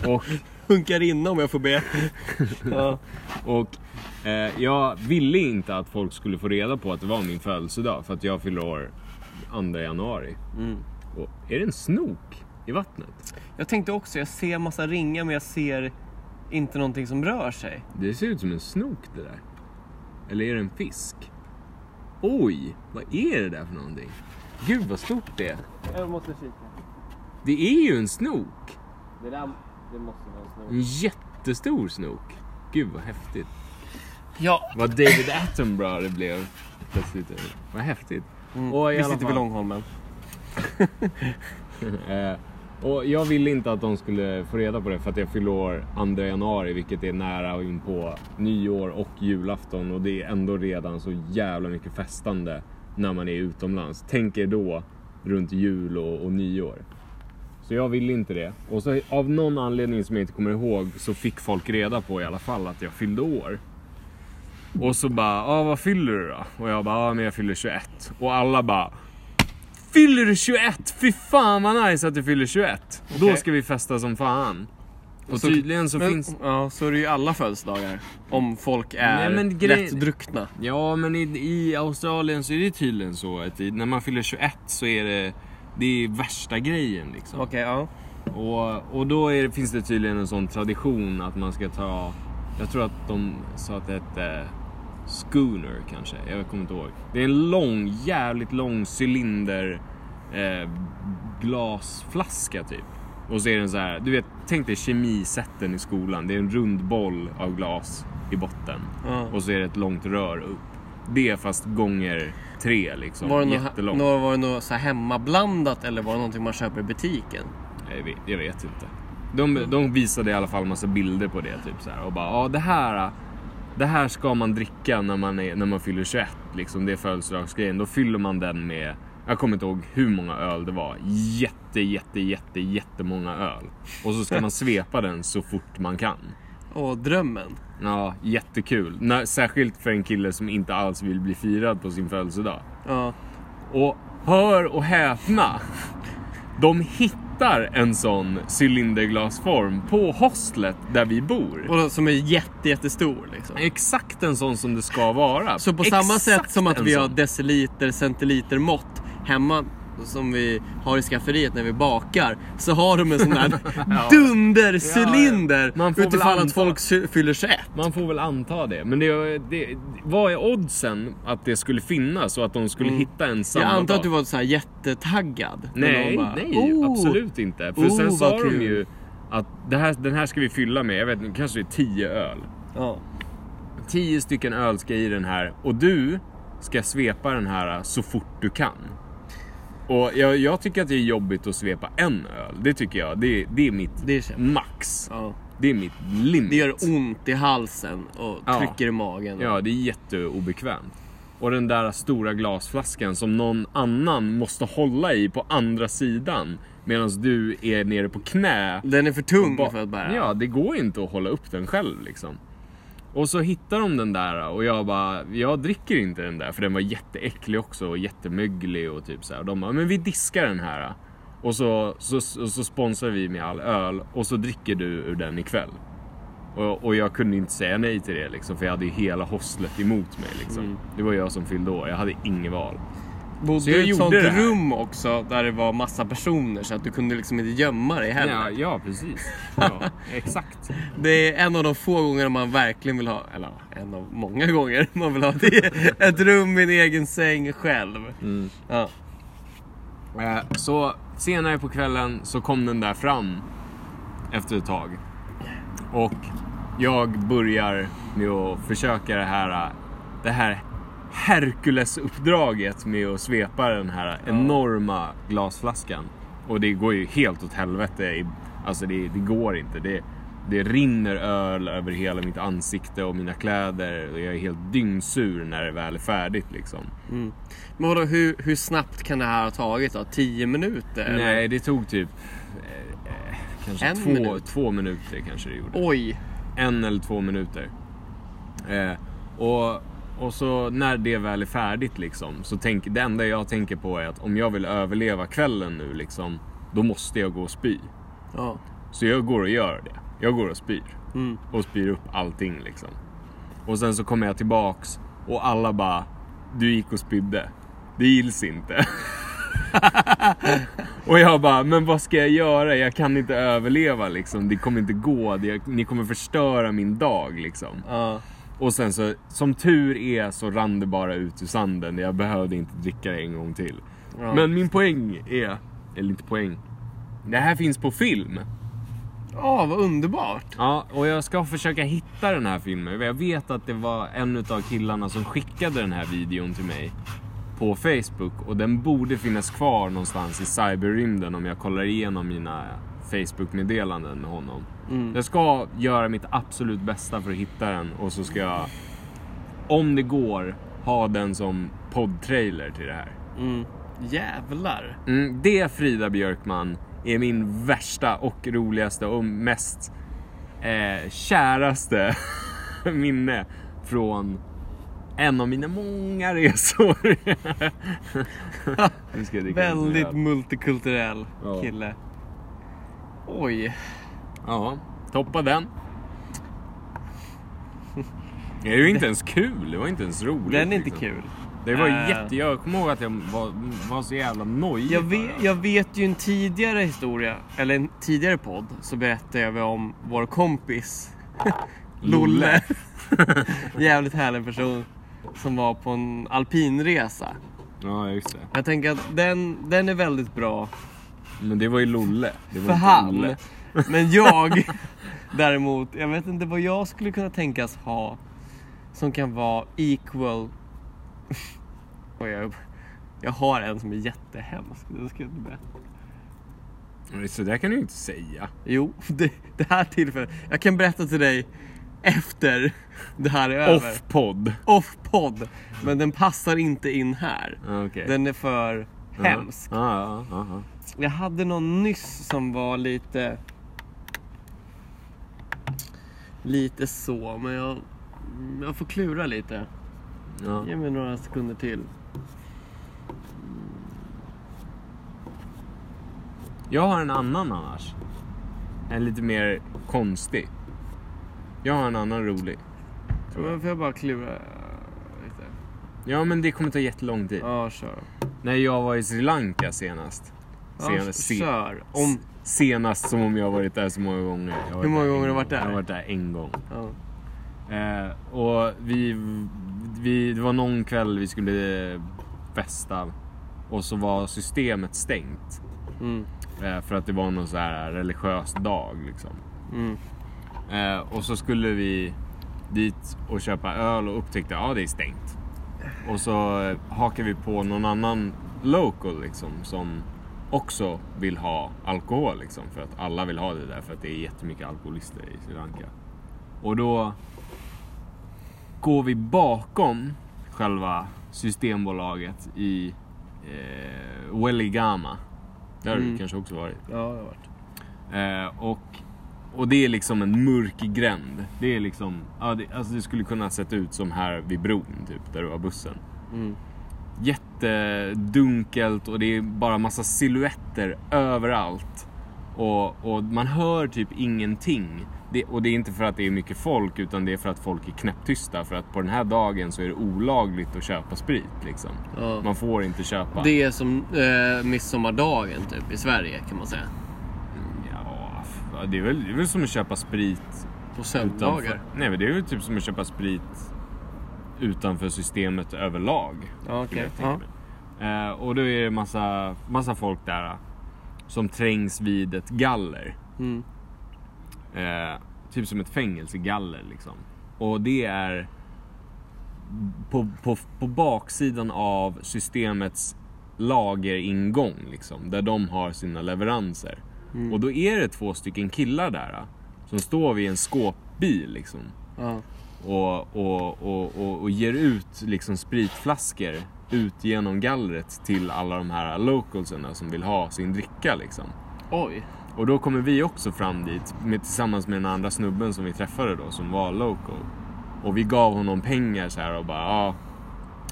B: och
A: Hunkar inne om jag får be. ja.
B: och eh, jag ville inte att folk skulle få reda på att det var min födelsedag för att jag fyller år 2 januari.
A: Mm.
B: Och är det en snok i vattnet?
A: Jag tänkte också, jag ser massa ringar men jag ser inte någonting som rör sig.
B: Det ser ut som en snok det där. Eller är det en fisk? Oj, vad är det där för någonting? Gud vad stort det är.
A: Jag måste kika.
B: Det är ju en snok.
A: Det där, det måste vara en
B: En jättestor snok. Gud vad häftigt.
A: Ja,
B: Vad David Attenborough det blev plötsligt. Vad häftigt. Och i
A: vi sitter vid Långholmen.
B: eh, och jag ville inte att de skulle få reda på det för att jag fyller år 2 januari vilket är nära in på nyår och julafton och det är ändå redan så jävla mycket festande när man är utomlands. Tänk er då runt jul och, och nyår. Så jag ville inte det. Och så av någon anledning som jag inte kommer ihåg så fick folk reda på i alla fall att jag fyllde år. Och så bara, ah, vad fyller du då? Och jag bara, ah, men jag fyller 21. Och alla bara, fyller du 21? Fy fan vad nice att du fyller 21. Då
A: Okej.
B: ska vi festa som fan. Och
A: Så-
B: tydligen så
A: men,
B: finns...
A: Ja, så är det ju alla födelsedagar. Om folk är
B: Nej, grej-
A: lätt druckna.
B: Ja, men i, i Australien så är det tydligen så att när man fyller 21 så är det, det är värsta grejen liksom.
A: Okej, ja.
B: Och, och då är finns det tydligen en sån tradition att man ska ta, jag tror att de sa att det hette Schooner kanske, jag kommer inte ihåg. Det är en lång, jävligt lång cylinder eh, glasflaska typ. Och så är den så här, du vet, tänk dig kemisätten i skolan. Det är en rund boll av glas i botten.
A: Ja.
B: Och så är det ett långt rör upp. Det fast gånger tre liksom.
A: Var det något,
B: Jättelångt.
A: något, var det något så hemmablandat eller var det någonting man köper i butiken?
B: Jag vet, jag vet inte. De, de visade i alla fall massa bilder på det typ så här, och bara ja det här det här ska man dricka när man, är, när man fyller 21 liksom, det är födelsedagsgrejen. Då fyller man den med, jag kommer inte ihåg hur många öl det var. Jätte, jätte, jätte, jättemånga öl. Och så ska man svepa den så fort man kan.
A: Och drömmen.
B: Ja, jättekul. Särskilt för en kille som inte alls vill bli firad på sin födelsedag.
A: Ja.
B: Och hör och häpna. De hittar en sån cylinderglasform på hostlet där vi bor.
A: Och som är jätte, jättestor liksom.
B: Exakt en sån som det ska vara.
A: Så på samma
B: Exakt
A: sätt som att vi har deciliter, centiliter mått hemma som vi har i skafferiet när vi bakar så har de en sån där dundercylinder
B: väl
A: utifall att folk fyller 21.
B: Man får väl anta det. Men det, det, vad är oddsen att det skulle finnas och att de skulle hitta en samma
A: Mm. Jag antar
B: dag?
A: att du var så här jättetaggad.
B: Nej,
A: bara,
B: nej,
A: "Oh."
B: absolut inte. För
A: Oh,
B: sen sa de
A: kul.
B: ju att det här, den här ska vi fylla med, jag vet inte, kanske det är 10 öl.
A: Ja.
B: 10 stycken öl ska i den här och du ska svepa den här så fort du kan. Och jag, jag tycker att det är jobbigt att svepa en öl. Det tycker jag. Det, det är mitt
A: Det är
B: max.
A: Ja.
B: Det är mitt limit.
A: Det gör ont i halsen och
B: Ja.
A: trycker i magen.
B: Ja, det är jätteobekvämt. Och den där stora glasflaskan som någon annan måste hålla i på andra sidan. Medan du är nere på knä.
A: Den är för tung för att bära.
B: Ja, det går inte att hålla upp den själv liksom. Och så hittar de den där och jag bara, jag dricker inte den där för den var jätteäcklig också och jättemöglig och typ så här. Och de bara, men vi diskar den här. Och så, så, så, sponsrar vi med all öl och så dricker du ur den ikväll. Och, och jag kunde inte säga nej till det liksom, för jag hade ju hela hostlet emot mig liksom.
A: Mm.
B: Det var jag som fyllde år, jag hade inget val.
A: Bodde i ett sånt rum också där det var massa personer så att du kunde liksom inte gömma dig heller.
B: Ja, ja precis. Ja, exakt.
A: Det är en av de få gånger man verkligen vill ha, eller en av många gånger man vill ha det, ett rum i en egen säng själv.
B: Mm.
A: Ja.
B: Eh, Så senare på kvällen så kom den där fram efter ett tag. Och jag börjar med att försöka det här, det här Herkulesuppdraget med att svepa den här enorma glasflaskan. Och det går ju helt åt helvete. Alltså det, det går inte. Det, det rinner öl över hela mitt ansikte och mina kläder. Och jag är helt dyngsur när det väl är färdigt liksom.
A: Men vadå, hur, hur snabbt kan det här ha tagit då? 10 minuter? eller?
B: Nej, det tog typ eh, kanske
A: En
B: två,
A: minut?
B: två minuter kanske det gjorde.
A: Oj!
B: En eller två minuter. Eh, och, och så när det väl är färdigt liksom, så tänk, det enda jag tänker på är att om jag vill överleva kvällen nu liksom, då måste jag gå och spy.
A: Ja.
B: Så jag går och gör det. Jag går och spyr.
A: Mm.
B: Och spyr upp allting liksom. Och sen så kommer jag tillbaks och alla bara, du gick och spydde. Det gills inte. och jag bara, men vad ska jag göra? Jag kan inte överleva liksom. Det kommer inte gå. Det, ni kommer förstöra min dag liksom.
A: Ja.
B: Och sen så, som tur är så rann det bara ut ur sanden. Jag behövde inte dricka det en gång till.
A: Ja.
B: Men min poäng är, eller inte poäng. Det här finns på film.
A: Ja, vad underbart!
B: Ja, och jag ska försöka hitta den här filmen. Jag vet att det var en av killarna som skickade den här videon till mig på Facebook och den borde finnas kvar någonstans i cyberrymden om jag kollar igenom mina Facebook-meddelanden med honom. Jag ska göra mitt absolut bästa för att hitta den och så ska jag, om det går, ha den som poddtrailer till det här.
A: Mm. Jävlar.
B: Mm, det Frida Björkman är min värsta och roligaste och mest eh, käraste minne från en av mina många resor.
A: Väldigt multikulturell
B: Ja.
A: Oj.
B: Ja, toppa den. Det är ju inte ens kul, det var inte ens roligt.
A: Den är inte
B: liksom.
A: kul.
B: Det var
A: Äh.
B: jätte... Jag kommer ihåg att jag var, var så jävla nojig.
A: Jag vet, jag vet ju en tidigare historia, eller en tidigare podd, så berättade jag om vår kompis Lolle. Jävligt härlig person. Som var på en alpinresa.
B: Ja, just det.
A: Jag tänker att den, den är väldigt bra
B: Men det var ju Lolle. Det var
A: för
B: inte
A: han.
B: Olle.
A: Men jag däremot, jag vet inte vad jag skulle kunna tänkas ha som kan vara equal. Och jag, jag har en som är jättehemsk. Den ska jag inte berätta.
B: Så där kan du ju inte säga.
A: Jo, det, det här tillfället. Jag kan berätta till dig efter det här är över.
B: Off-podd.
A: Off-podd. Men den passar inte in här.
B: Ja, Okej.
A: Den är för hemsk.
B: Ja, ja, ja, ja.
A: Jag hade någon nyss som var lite... Lite så, men jag, jag får klura lite.
B: ja.
A: Ge mig några sekunder till.
B: Jag har en annan annars. En lite mer konstig. Jag har en annan rolig. Tror jag.
A: Men får jag bara klura lite?
B: Ja, men det kommer ta jättelång tid.
A: Ja, kör.
B: När jag var i Sri Lanka senast.
A: Ja,
B: Senast, se-
A: kör. Om...
B: senast som om jag varit där så många gånger.
A: Hur många gånger har du varit där?
B: Jag har varit där en gång.
A: Ja.
B: Eh, och vi, vi, det var någon kväll vi skulle eh, festa och så var systemet stängt.
A: Mm.
B: Eh, för att det var någon så här religiös dag liksom.
A: Mm.
B: Eh, och så skulle vi dit och köpa öl och upptäckte att ja, det är stängt. Och så eh, hakar vi på någon annan local liksom som också vill ha alkohol liksom. För att alla vill ha det där för att det är jättemycket alkoholister i Sri Lanka. Och då går vi bakom själva systembolaget i eh, Welligama. Där har du
A: Mm.
B: kanske också varit.
A: Ja, det har varit.
B: Eh, och, och det är liksom en mörk gränd. Det är liksom, ja, det, alltså det skulle kunna sett ut som här vid bron typ, där det var bussen.
A: Mm.
B: Jättedunkelt och det är bara massa silhuetter överallt. Och, och man hör typ ingenting. Det, och det är inte för att det är mycket folk utan det är för att folk är knäpptysta. För att på den här dagen så är det olagligt att köpa sprit liksom.
A: Ja.
B: Man får inte köpa.
A: Det är som eh, midsommardagen typ i Sverige kan man säga.
B: Ja, det är, väl, det är väl som att köpa sprit
A: På
B: utanför.
A: söndagar.
B: Nej men det är ju typ som att köpa sprit utanför systemet överlag.
A: Ja,
B: tänka mig. Eh, och då är det massa, massa folk där eh, som trängs vid ett galler.
A: Mm.
B: Eh, typ som ett fängelsegaller liksom. Och det är på, på, på baksidan av systemets lageringång liksom. Där de har sina leveranser. Och då är det två stycken killar där. Som står vid en skåpbil liksom.
A: Ja.
B: Och, och, och, och, och ger ut liksom spritflaskor ut genom gallret till alla de här localserna som vill ha sin dricka liksom.
A: Oj.
B: Och då kommer vi också fram dit med, tillsammans med den andra snubben som vi träffade då som var local. Och vi gav honom pengar så här och bara ja,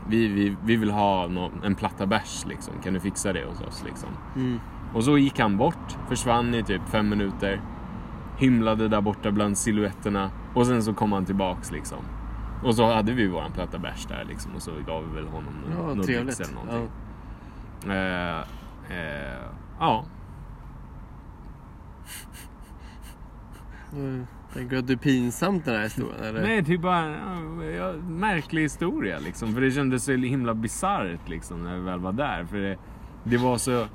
B: vi, vi, vi vill ha nå- en platta bärs liksom. Kan du fixa det hos oss liksom?
A: Mm.
B: Och så gick han bort, försvann i typ fem minuter. Himlade där borta bland silhuetterna och sen så kom han tillbaks liksom. Och så hade vi våran platta bärs där liksom och så gav vi väl honom
A: Ja,
B: något
A: trevligt.
B: eller
A: Ja.
B: någonting. Eh, eh, ja.
A: Mm. Tänker du att det är pinsamt den här historien eller?
B: Nej, typ bara ja, ja, märklig historia liksom. För det kändes så himla bisarrt liksom när vi väl var där. För det, det var så...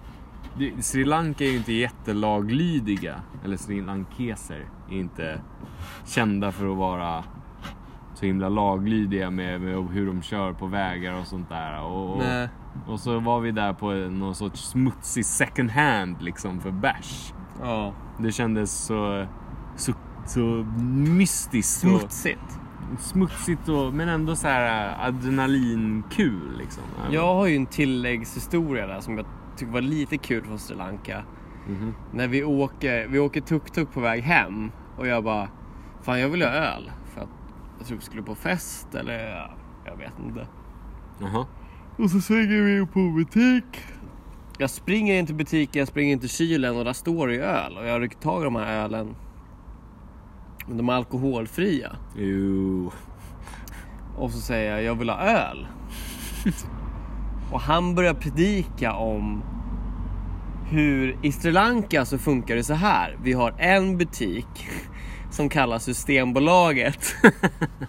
B: Sri Lanka är ju inte jättelaglydiga. Eller Sri Lankeser är inte kända för att vara så himla laglydiga med, med hur de kör på vägar och sånt där. Och, och, och så var vi där på någon sorts smutsig second hand liksom för bärs.
A: Ja.
B: Det kändes så, så, så mystiskt. och-
A: Smutsigt.
B: smutsigt och, men ändå så här äh, adrenalinkul liksom.
A: Jag har ju en tilläggshistoria där som jag tycker var lite kul från Sri Lanka.
B: Mhm.
A: När vi åker, vi åker tuk-tuk på väg hem och jag bara Fan jag vill ha öl. För att jag tror vi skulle på fest eller ja, jag vet inte.
B: Jaha.
A: Och så svänger vi in på butik. Jag springer in till butiken, jag springer in till kylen och där står det öl. Och jag rycker tag i de här ölen. Men de är alkoholfria.
B: Jo.
A: Och så säger jag, jag vill ha öl. och han börjar predika om hur i Sri Lanka så funkar det så här. Vi har en butik som kallas Systembolaget.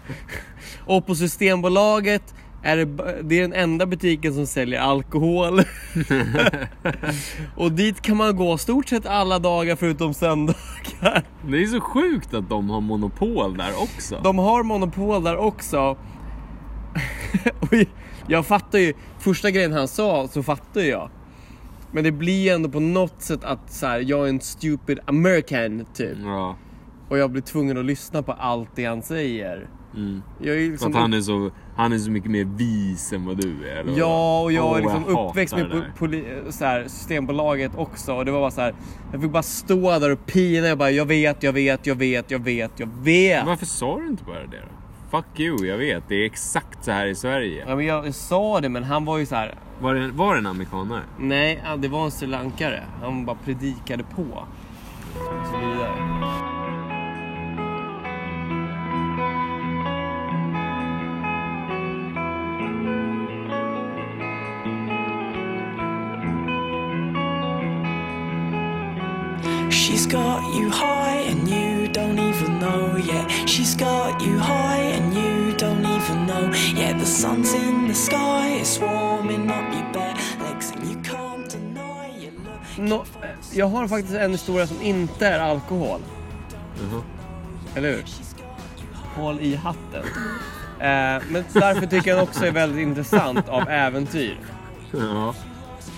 A: och på Systembolaget är det, det är den enda butiken som säljer alkohol. och dit kan man gå stort sett alla dagar förutom söndagar.
B: Det är så sjukt att de har monopol där också.
A: De har monopol där också. jag fattar ju, första grejen han sa så fattar jag. Men det blir ändå på något sätt att så här, jag är en stupid American typ.
B: Ja.
A: Och jag blir tvungen att lyssna på allt det han säger.
B: Mm.
A: Jag är ju
B: För
A: liksom
B: att han är, så, han är så mycket mer vis än vad du är. eller
A: Ja, och jag
B: Åh,
A: är liksom
B: jag
A: uppväxt med po- så här, Systembolaget också. Och det var bara så här, jag fick bara stå där och pina. Jag bara, jag vet, jag vet, jag vet, jag vet, jag vet.
B: Varför sa du inte bara det då? Fuck you, jag vet. Det är exakt så här i Sverige.
A: Ja, men jag sa det, men han var ju så här.
B: Var det, var det en amerikanare?
A: Nej, det var en Sri Lankare. Han bara predikade på. Och så vidare.
F: She's got you high and you don't even know yet. She's got you high and you don't even know yet. The sun's in the sky, it's warming up your bare legs, and you can't deny you look.
A: Nå, jag har faktiskt en historia som inte är alkohol.
B: Jaha.
A: Eller hur? Håll i hatten. Eh, men därför tycker jag den också är väldigt intressant av äventyr.
B: Ja.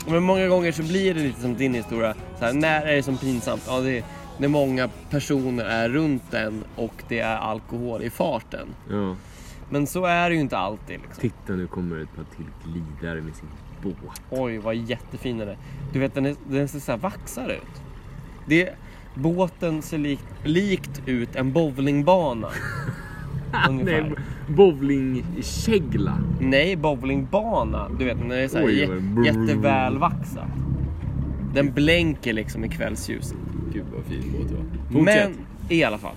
A: Men många gånger så blir det lite som din historia. Så här, när är det som pinsamt? Ja, det är när många personer är runt en och det är alkohol i farten.
B: ja.
A: Men så är det ju inte alltid. Liksom.
B: Titta nu kommer ett par till glidare med sin båt.
A: Oj, vad jättefin den är. Du vet, den, är, den ser så här vaxad ut. Det, båten ser likt, likt ut en bowlingbana.
B: Nej, bowlingkägla.
A: Nej, bowlingbana. Du vet, den är så här
B: Oj,
A: jä- jätteväl vaxad. Den blänker liksom i kvällsljuset.
B: Gud vad fin båt det var. Fortsätt.
A: Men i alla fall.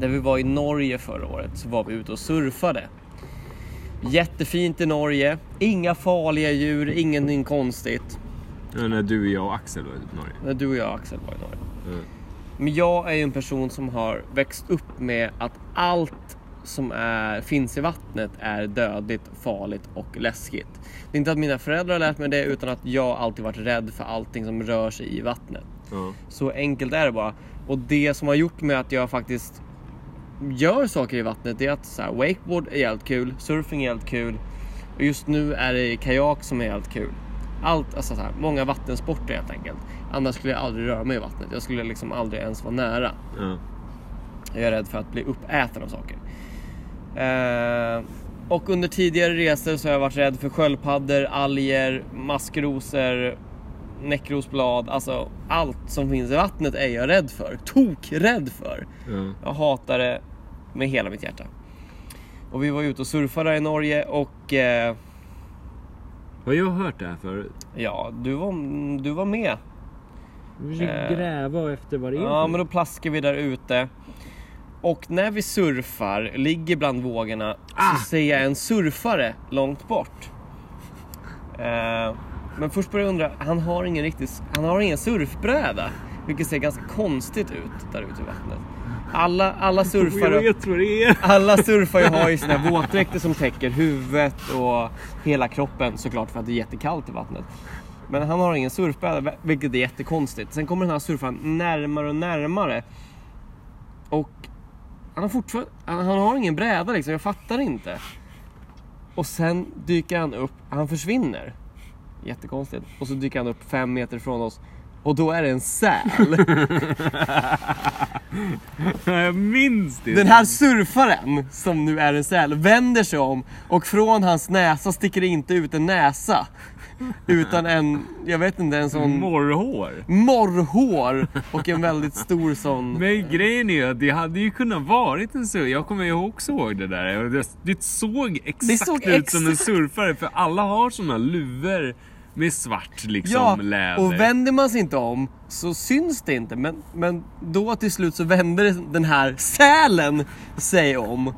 A: När vi var i Norge förra året så var vi ute och surfade. Jättefint i Norge. Inga farliga djur, ingenting konstigt.
B: Ja, när du, jag och Axel var i Norge.
A: När du och jag och Axel var i Norge.
B: Mm.
A: Men jag är ju en person som har växt upp med att allt som är, finns i vattnet är dödligt, farligt och läskigt. Det är inte att mina föräldrar har lärt mig det utan att jag alltid varit rädd för allting som rör sig i vattnet.
B: Ja.
A: Så enkelt är det bara. Och det som har gjort med att jag faktiskt gör saker i vattnet är att så här, wakeboard är jävligt kul, surfing är jävligt kul. Och just nu är det kajak som är jävligt kul. Allt, alltså så här, många vattensporter helt enkelt. Annars skulle jag aldrig röra mig i vattnet. Jag skulle liksom aldrig ens vara nära.
B: Ja.
A: Jag är rädd för att bli uppäten av saker. Eh, och under tidigare resor så har jag varit rädd för sköldpaddor, alger, maskrosor, näckrosblad. Alltså allt som finns i vattnet är jag rädd för. Tokrädd för.
B: Ja.
A: Jag hatar det med hela mitt hjärta. Och vi var ute och surfade i Norge och eh,
B: Har jag hört det här förut?
A: ja, du var, du var med.
B: Du försöker
A: Eh,
B: gräva efter vad det är
A: Ja, men då plaskar vi där ute. Och när vi surfar, ligger bland vågorna,
B: Ah!
A: så ser jag en surfare långt bort. Eh, men först börjar jag undra, han har ingen riktig, han har ingen surfbräda. Vilket ser ganska konstigt ut där ute i vattnet. Alla, alla
B: Jag
A: surfare... Alla surfare har ju sina våtdräkter som täcker huvudet och hela kroppen såklart för att det är jättekallt i vattnet. Men han har ingen surfbräda vilket är jättekonstigt. Sen kommer den här surfaren närmare och närmare. Och han har fortfarande, han han har ingen bräda liksom, jag fattar inte. Och sen dyker han upp, han försvinner. Jättekonstigt. Och så dyker han upp fem meter från oss Och då är det en säl.
B: Jag minns det.
A: Den här surfaren, som nu är en säl, vänder sig om och från hans näsa sticker det inte ut en näsa. Utan en, jag vet inte, en sån
B: Morrhår.
A: morrhår och en väldigt stor sån...
B: Men grejen är att det hade ju kunnat varit en surfare. Jag kommer ju också ihåg det där. Det, det såg exakt
A: såg
B: ut som en
A: exakt-
B: surfare. För alla har såna luvor med svart liksom
A: Ja,
B: läder.
A: och vänder man sig inte om så syns det inte. Men, men då till slut så vände den här sälen sig om.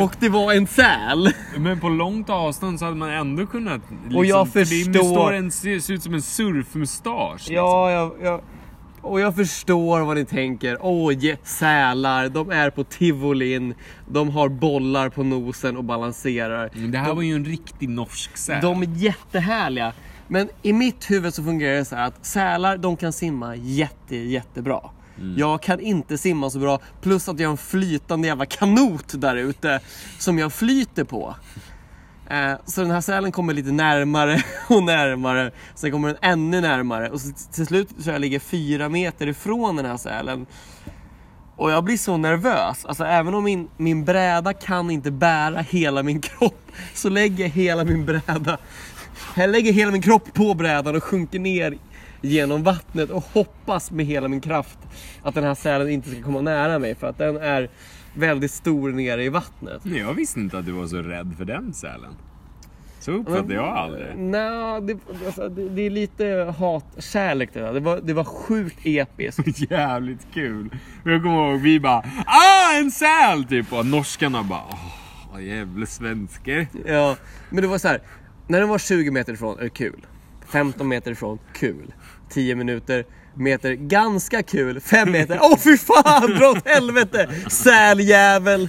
A: Och det var en säl.
B: Men på långt avstånd så hade man ändå kunnat... Liksom,
A: Och jag
B: för Det
A: förstår-
B: består en, ser, ut som en surfmustasch. liksom.
A: Ja, jag, jag, och jag förstår vad ni tänker. Oj, sälar, de är på tivolin, de har bollar på nosen och balanserar.
B: Men det här var ju en riktig norsk säl.
A: De är jättehärliga. Men i mitt huvud så fungerar det så här att sälar, de kan simma jätte, jättebra. Mm. Jag kan inte simma så bra, plus att jag har en flytande jävla kanot där ute som jag flyter på. Eh, Så den här sälen kommer lite närmare och närmare, sen kommer den ännu närmare och så till slut så jag ligger fyra meter ifrån den här sälen. Och jag blir så nervös, alltså även om min, min bräda kan inte bära hela min kropp så lägger jag hela min bräda jag lägger hela min kropp på brädan och sjunker ner genom vattnet och hoppas med hela min kraft att den här sälen inte ska komma nära mig för att den är väldigt stor nere i vattnet.
B: Men jag visste inte att du var så rädd för den sälen. Så uppfattade jag aldrig.
A: Nej, det, alltså, det, det är lite hatkärlek det där. Det var, det var sjukt episkt.
B: Jävligt kul. Jag kommer ihåg vi bara ah en säl typ och norskarna bara åh jävla svenskar.
A: Ja, men det var så här. När den var 20 meter ifrån är det kul. 15 meter ifrån, kul. 10 minuter, meter, ganska kul. 5 meter, åh fy fan, dra åt helvete! Säljävel!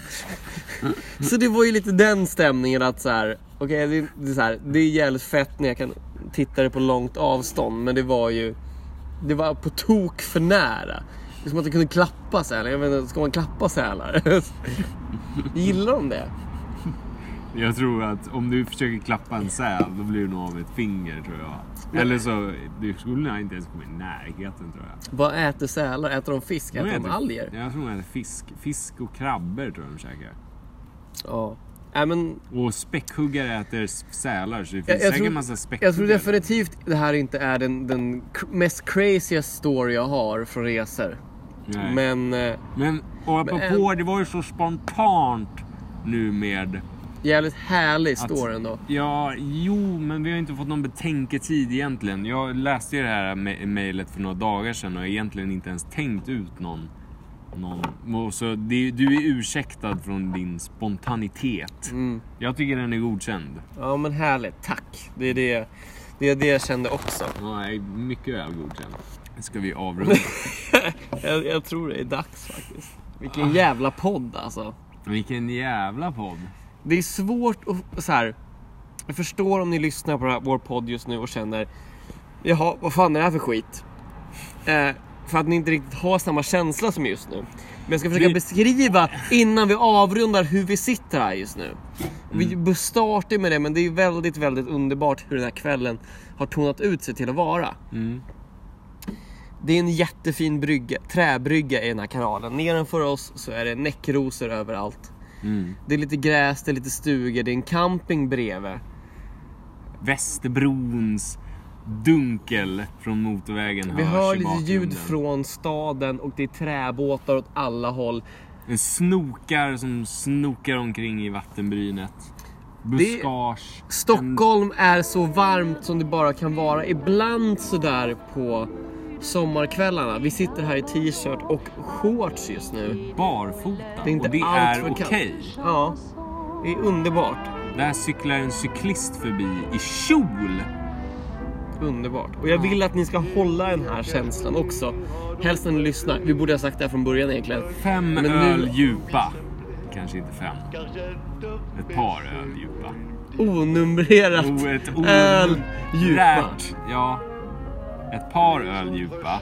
A: Så det var ju lite den stämningen att så här, okej det, det, är så här, det är jävligt fett när jag kan titta det på långt avstånd, men det var ju, det var på tok för nära. Det är som att jag kunde klappa sälar, jag vet inte, ska man klappa sälar? Gillar de det?
B: Jag tror att om du försöker klappa en säl då blir du nog av ett finger tror jag. Eller så du skulle inte ens komma i närheten tror jag.
A: Vad äter sälar? Äter de fisk? Äter de alger?
B: Jag tror de äter fisk. Fisk och krabbor tror jag de käkar.
A: Ja. Nej, men
B: Och späckhuggare äter sälar så det finns
A: jag, jag,
B: säkert
A: tror,
B: en massa späckhuggare.
A: jag tror definitivt det här inte är den, den mest crazy story jag har från resor.
B: Nej.
A: Men eh,
B: Men och apropå, det var ju så spontant nu med...
A: jävligt härlig story ändå.
B: Ja, jo, men vi har inte fått någon betänketid egentligen. Jag läste ju det här me- mejlet för några dagar sedan och har egentligen inte ens tänkt ut någon... någon så det, du är ursäktad från din spontanitet.
A: Mm.
B: Jag tycker den är godkänd.
A: Ja men härligt, tack. Det är det, det, är det jag kände också.
B: Ja, mycket väl godkänd. Ska vi avrunda?
A: Jag, jag tror det är dags faktiskt. Vilken jävla podd alltså.
B: Vilken jävla podd.
A: Det är svårt att så här. Jag förstår om ni lyssnar på vår podd just nu och känner Jaha, vad fan är det här för skit? Eh, för att ni inte riktigt har samma känsla som just nu. Men jag ska försöka
B: Vi-
A: beskriva innan vi avrundar hur vi sitter här just nu. Vi bör starta med det men det är väldigt, väldigt underbart hur den här kvällen har tonat ut sig till att vara.
B: Mm.
A: Det är en jättefin brygga, träbrygga i den här kanalen. Nedanför oss så är det näckrosor överallt.
B: Mm.
A: Det är lite gräs, det är lite stugor, det är en camping bredvid.
B: Västerbrons dunkel från motorvägen
A: Vi hör lite ljud från staden och det är träbåtar åt alla håll.
B: En snokar som snokar omkring i vattenbrynet. Buskage.
A: Stockholm är så varmt som det bara kan vara. Ibland sådär på sommarkvällarna. Vi sitter här i t-shirt och shorts just nu.
B: Barfota.
A: Det är inte
B: och det
A: allt
B: är okej.
A: kallt. Ja, det är underbart.
B: Där cyklar en cyklist förbi i kjol.
A: Underbart. Och jag vill att ni ska hålla den här känslan också. Helst när ni lyssnar. Vi borde ha sagt det här från början egentligen.
B: Fem
A: Men nu-
B: öl djupa. Kanske inte fem. Ett par öl djupa.
A: Onumrerat
B: Oh, ett
A: öl djupa.
B: Rärt, ja. Ett par öl djupa.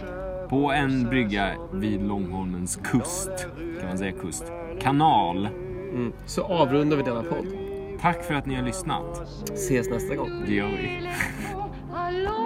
B: På en brygga vid Långholmens kust. Kan man säga kust? Kanal.
A: Mm. Så avrundar vi denna podd.
B: Tack för att ni har lyssnat.
A: Ses nästa gång.
B: Det gör vi.